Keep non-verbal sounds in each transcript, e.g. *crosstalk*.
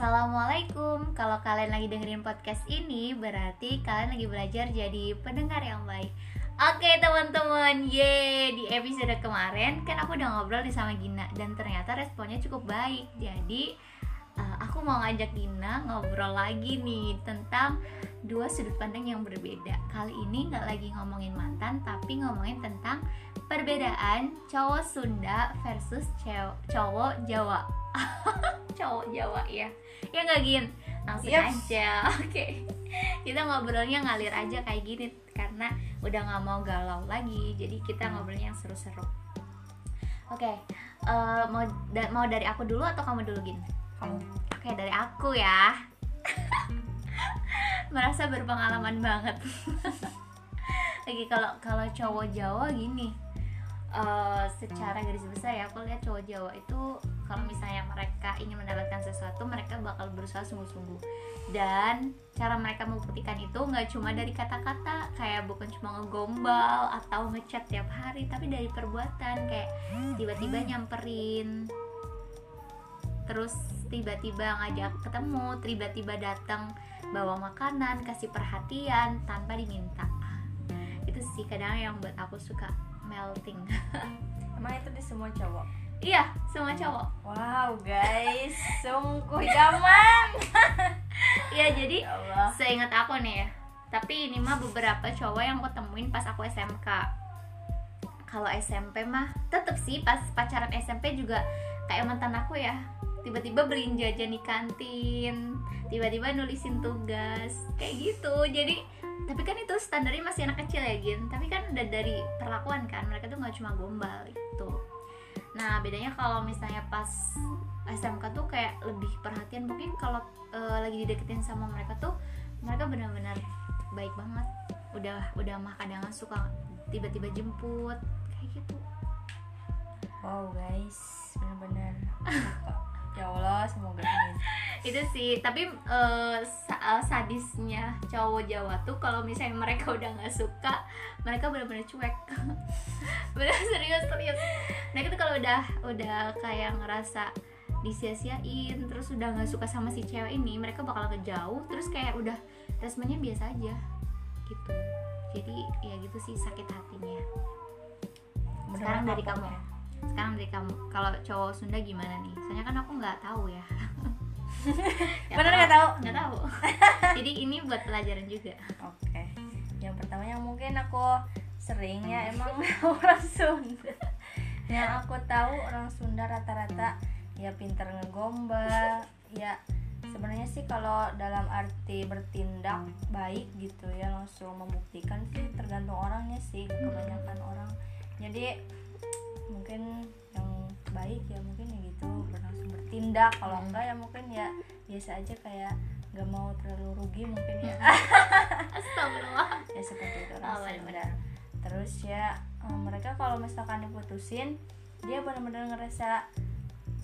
Assalamualaikum. Kalau kalian lagi dengerin podcast ini, berarti kalian lagi belajar jadi pendengar yang baik. Oke teman-teman, ye di episode kemarin kan aku udah ngobrol nih sama Gina dan ternyata responnya cukup baik. Jadi uh, aku mau ngajak Gina ngobrol lagi nih tentang dua sudut pandang yang berbeda. Kali ini nggak lagi ngomongin mantan, tapi ngomongin tentang perbedaan cowok Sunda versus cowok Jawa. *laughs* cowok Jawa ya, ya nggak Gin? Langsung Yep. aja, *laughs* oke. Kita ngobrolnya ngalir aja kayak gini karena udah nggak mau galau lagi. Jadi kita ngobrolnya yang seru-seru. Oke, eh, mau da- mau dari aku dulu atau kamu dulu Gin? Kamu. Oke dari aku ya *laughs* Merasa berpengalaman banget Lagi kalau kalau cowok Jawa gini eh, Secara garis besar ya Aku lihat cowok Jawa itu Kalau misalnya mereka ingin mendapatkan sesuatu Mereka bakal berusaha sungguh-sungguh Dan cara mereka membuktikan itu nggak cuma dari kata-kata Kayak bukan cuma ngegombal Atau ngechat tiap hari Tapi dari perbuatan Kayak tiba-tiba nyamperin terus tiba-tiba ngajak ketemu, tiba-tiba datang bawa makanan, kasih perhatian tanpa diminta. Itu sih kadang yang buat aku suka melting. *laughs* Emang itu di semua cowok? iya, semua cowok. Wow guys, sungguh zaman. *laughs* Iya, jadi Ya seingat aku nih ya. Tapi ini mah beberapa cowok yang aku temuin pas aku SMK. Kalau SMP mah tetep sih pas pacaran SMP juga kayak mantan aku ya. Tiba-tiba beliin jajan di kantin, tiba-tiba nulisin tugas, kayak gitu. Jadi tapi kan itu standarnya masih anak kecil ya Gin. Tapi kan udah dari perlakuan kan. Mereka tuh nggak cuma gombal gitu. Nah bedanya kalau misalnya pas SMK tuh kayak lebih perhatian. Mungkin kalau eh, lagi dideketin sama mereka tuh mereka benar-benar baik banget. Udah udah mah kadang suka tiba-tiba jemput. Kayak gitu. Wow guys, benar-benar. Itu sih tapi eh, sadisnya cowok Jawa tuh kalau misalnya mereka udah nggak suka mereka benar-benar cuek. *laughs* Benar serius serius. Mereka tuh kalau udah udah kayak ngerasa disia-siain terus udah nggak suka sama si cewek ini mereka bakal ngejauh terus kayak udah responnya biasa aja gitu. Jadi ya gitu sih sakit hatinya. Sekarang dari kamu. sekarang dari kamu. Kalau cowok Sunda gimana nih? Soalnya kan aku nggak tahu ya *laughs* Bener nggak tahu? nggak tahu *laughs* jadi ini buat pelajaran juga Oke. Yang pertama yang mungkin aku sering ya emang *laughs* orang Sunda. Yang aku tahu orang Sunda rata-rata ya pinter ngegombal, ya sebenarnya sih kalau dalam arti bertindak baik gitu ya langsung membuktikan sih tergantung orangnya sih kebanyakan orang. Jadi mungkin yang baik ya mungkin ya gitu langsung bertindak kalau enggak ya mungkin ya biasa aja kayak nggak mau terlalu rugi mungkin ya. *laughs* Astagfirullah. Ya seperti itu Oh, benar-benar. terus ya eh, mereka kalau misalkan diputusin dia benar-benar ngerasa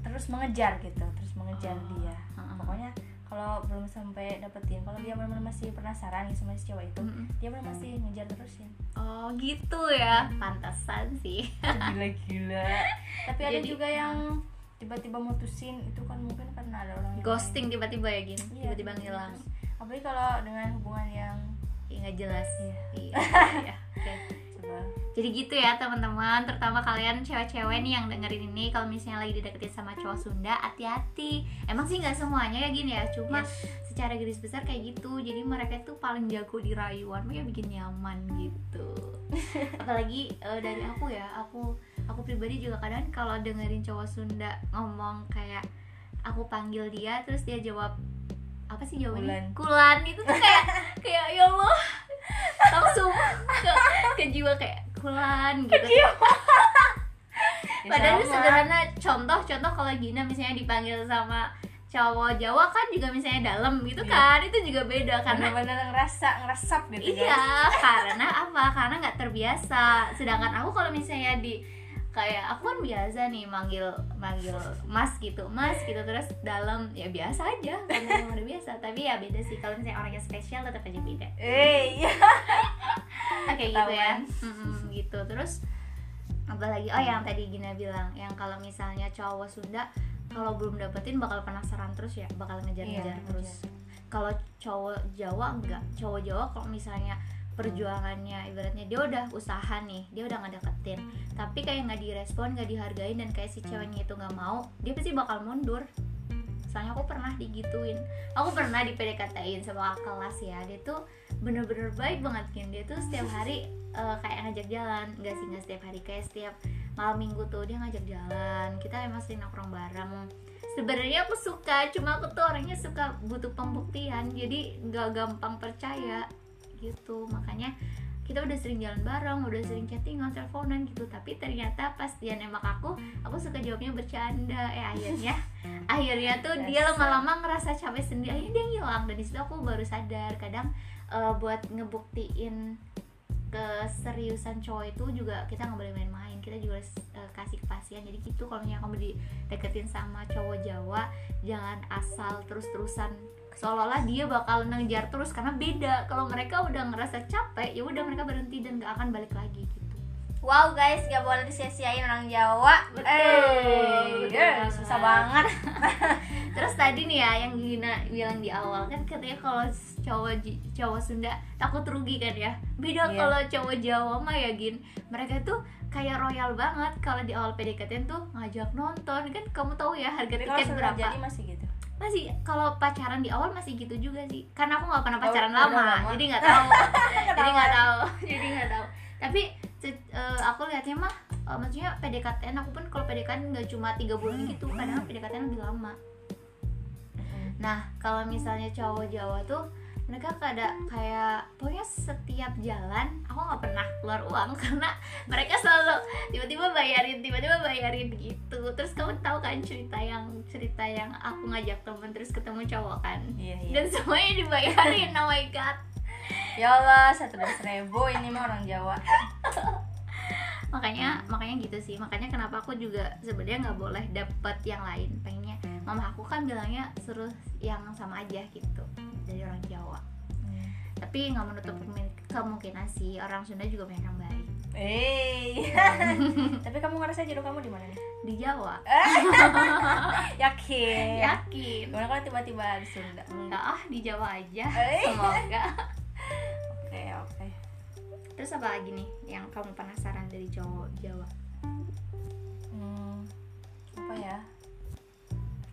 terus mengejar gitu terus mengejar Oh, dia. Heeh. pokoknya kalau belum sampai dapetin kalau dia benar-benar masih penasaran nih sama si cowok itu Mm-mm. dia benar masih ngejar terusin oh gitu ya. Pantasan sih. Gila-gila. *laughs* Tapi ada Jadi- juga yang tiba-tiba mutusin itu kan mungkin karena ada orang ghosting tiba-tiba ya gin? Iya, tiba-tiba ngilang. apalagi kalau dengan hubungan yang nggak jelas. Iya. *laughs* iya, iya. Oke. coba. Jadi gitu ya teman-teman. Terutama kalian cewek-cewek nih yang dengerin ini Kalau misalnya lagi dideketin sama cowok Sunda Hati-hati. Emang sih nggak semuanya ya gini ya? Cuma secara garis besar kayak gitu. Jadi mereka tuh paling jago di rayuan Makanya bikin nyaman gitu. *laughs* Apalagi eh, dari aku ya Aku aku pribadi juga kadang kalau dengerin cowok Sunda Ngomong kayak Aku panggil dia Terus dia jawab apa sih jawabannya? Kulan. Kulan itu tuh kayak kayak ya Allah langsung ke, ke jiwa kayak kulan gitu. *laughs* Ya, Padahal itu sama. sederhana contoh-contoh kalau Gina misalnya dipanggil sama cowok Jawa kan juga misalnya dalam gitu Iya. kan itu juga beda karena benar-benar ngerasa ngeresap gitu guys. iya karena apa karena nggak terbiasa sedangkan aku kalau misalnya di kayak aku kan biasa nih manggil manggil mas gitu mas gitu terus dalam ya biasa aja karena udah biasa tapi ya beda sih kalau misalnya orangnya spesial tetap aja beda. Eh, *laughs* iya. Oke gitu ya. Mm-mm, gitu terus apalagi oh yang tadi Gina bilang yang kalau misalnya cowok Sunda kalau belum dapetin bakal penasaran terus ya bakal ngejar-ngejar Iya, terus. kalau cowok Jawa enggak cowok Jawa kalau misalnya perjuangannya ibaratnya dia udah usaha nih dia udah ngedeketin. Tapi kayak nggak direspon nggak dihargain dan kayak si ceweknya itu nggak mau dia pasti bakal mundur. Soalnya aku pernah digituin. Aku pernah di PDKT-in sama kelas ya dia tuh bener-bener baik banget kan dia tuh setiap hari eh, kayak ngajak jalan. Enggak sih nggak setiap hari kayak setiap malam minggu tuh dia ngajak jalan. Kita emang sering nongkrong bareng. Sebenarnya aku suka cuma aku tuh orangnya suka butuh pembuktian. Jadi nggak gampang percaya gitu. Makanya kita udah sering jalan bareng udah sering chattingan teleponan gitu. Tapi ternyata pas dia nembak aku aku suka jawabnya bercanda. Eh akhirnya *laughs* akhirnya tuh dia lama-lama ngerasa capek sendiri. Akhirnya dia ngilang. Dan di situ aku baru sadar kadang eh, buat ngebuktiin keseriusan cowok itu juga kita nggak boleh main-main. Kita juga harus eh, kasih kepastian. Jadi gitu kalau misalnya kamu dideketin sama cowok Jawa jangan asal terus-terusan seolah-olah dia bakal ngejar terus karena beda kalau mereka udah ngerasa capek ya udah mereka berhenti dan gak akan balik lagi gitu Wow guys, gak boleh disia-siain orang Jawa. Betul, Eh, betul yeah, banget. susah banget. *laughs* *laughs* terus tadi nih ya yang Gina bilang di awal kan katanya kalau cowok cowok Sunda takut rugi kan ya beda Iya. kalau cowok Jawa mah ya Gin mereka tuh kayak royal banget kalau di awal PDKT tuh ngajak nonton kan kamu tahu ya harga Tapi tiket berapa jadi masih gitu. Masih kalau pacaran di awal masih gitu juga sih. Karena aku nggak pernah Oh, pacaran udah lama, lama. jadi nggak tahu. *laughs* Jadi nggak tahu. *laughs* Jadi nggak tahu. Tapi eh, aku lihatnya mah eh, maksudnya PDKT aku pun kalau PDKT nggak cuma tiga bulan gitu kadang PDKT lebih lama. Nah kalau misalnya cowok Jawa tuh mereka kada kayak pokoknya setiap jalan aku nggak keluar uang *laughs* karena mereka selalu tiba-tiba bayarin tiba-tiba bayarin gitu. Terus kamu tahu kan cerita yang cerita yang aku ngajak temen terus ketemu cowok kan? Iya, iya. dan semuanya dibayarin oh my god. Ya Allah, satu belas ribu ini mah orang Jawa. *laughs* makanya makanya gitu sih. Makanya kenapa aku juga sebenarnya nggak boleh dapet yang lain. Pengennya mama aku kan bilangnya suruh yang sama aja gitu dari orang Jawa tapi nggak menutup kemungkinan sih orang Sunda juga banyak yang baik Eh, *laughs* tapi kamu ngerasa jodoh kamu di mana nih? di Jawa *laughs* Yakin? yakin Gimana kalau tiba-tiba di Sunda? enggak ah di Jawa aja Eh. semoga Oke, oke. terus apa lagi nih yang kamu penasaran dari cowok Jawa Hmm, apa ya?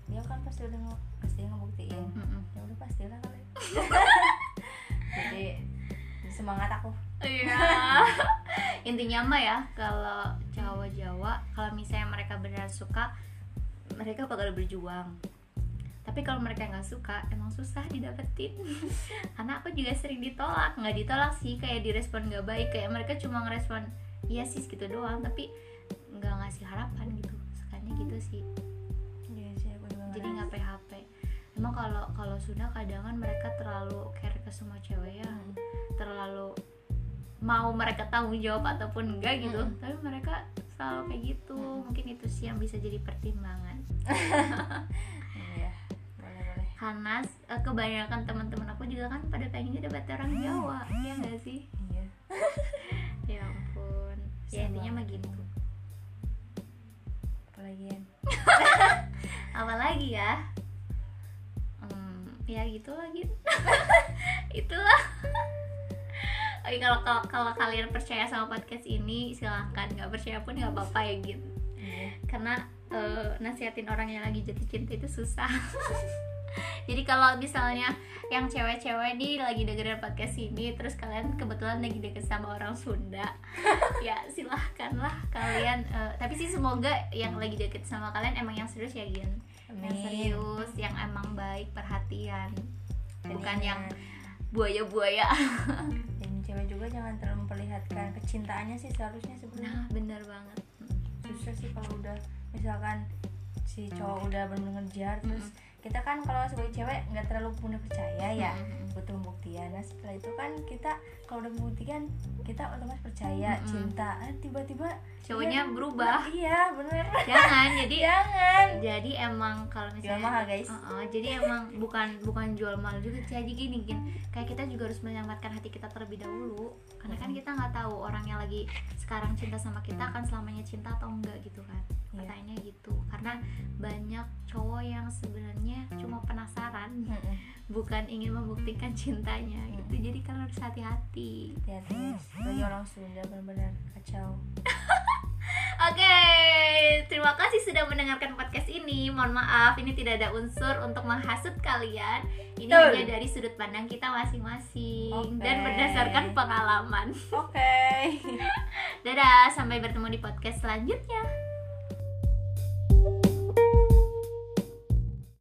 Dia kan pasti udah pasti ngebuktiin. Mm-mm. Ya udah pastilah kali. *laughs* Jadi semangat aku. Iya. *laughs* Intinya mah ya kalau cowok Jawa kalau misalnya mereka benar suka mereka bakal berjuang. Tapi kalau mereka nggak suka emang susah didapetin. *laughs* Karena aku juga sering ditolak, nggak ditolak sih kayak direspon nggak baik kayak mereka cuma ngerespon iya sih gitu doang tapi nggak ngasih harapan gitu. Sukanya gitu sih. Iya sih aku juga. Jadi nggak PHP. Emang kalau kalau Sunda kadang kan mereka terlalu care ke semua cewek ya Hmm. terlalu mau mereka tanggung jawab ataupun enggak gitu Mm-mm. tapi mereka selalu kayak gitu mungkin itu sih yang bisa jadi pertimbangan Iya. Boleh, boleh. karena eh, kebanyakan teman-teman aku juga kan pada pengennya dapat orang Jawa ya enggak sih Iya. *laughs* ya ampun ya Sama. intinya mah gitu Apalagi ya? *laughs* apalagi ya hmm, ya gitu lagi *laughs* itulah. Oke, kalau kalau kalau kalian percaya sama podcast ini silahkan. Nggak percaya pun nggak apa-apa ya gitu karena eh, nasihatin orang yang lagi jatuh cinta itu susah. *laughs* Jadi kalau misalnya yang cewek-cewek nih lagi dengerin podcast ini terus kalian kebetulan lagi deket sama orang Sunda *laughs* ya silahkanlah kalian eh, tapi sih semoga yang lagi deket sama kalian emang yang serius ya Gin yang Amin. serius yang emang baik perhatian. Bukan Jadinya- yang buaya-buaya. *laughs* Dan cewek juga jangan terlalu memperlihatkan kecintaannya sih seharusnya sebenarnya. Nah bener banget. Susah sih kalau udah misalkan si cowok udah bener ngejar terus kita kan kalau sebagai cewek nggak terlalu mudah percaya ya Mm-mm. butuh pembuktian. Nah setelah itu kan kita kalau udah membuktikan kita otomatis percaya Mm-mm. cinta. Ah, tiba-tiba cowoknya dia- berubah. *laughs* Iya bener. Jangan *laughs* jadi jangan. jadi emang kalau jual misalnya mahal guys. Uh-uh, jadi emang bukan bukan jual mahal juga jadi gini gini kayak kita juga harus menyelamatkan hati kita terlebih dahulu karena kan kita nggak tahu orang yang lagi sekarang cinta sama kita akan selamanya cinta atau enggak gitu kan. Iya. katanya gitu. Karena banyak cowok yang sebenarnya cuma penasaran bukan ingin membuktikan cintanya gitu. Jadi kalian harus hati-hati. Hati-hati. Bagi orang Sunda benar-benar kacau. *laughs* Oke, terima kasih sudah mendengarkan podcast ini. Mohon maaf, ini tidak ada unsur untuk menghasut kalian. Ini Betul. hanya dari sudut pandang kita masing-masing Oke. dan berdasarkan pengalaman. oke *laughs* Dadah, sampai bertemu di podcast selanjutnya.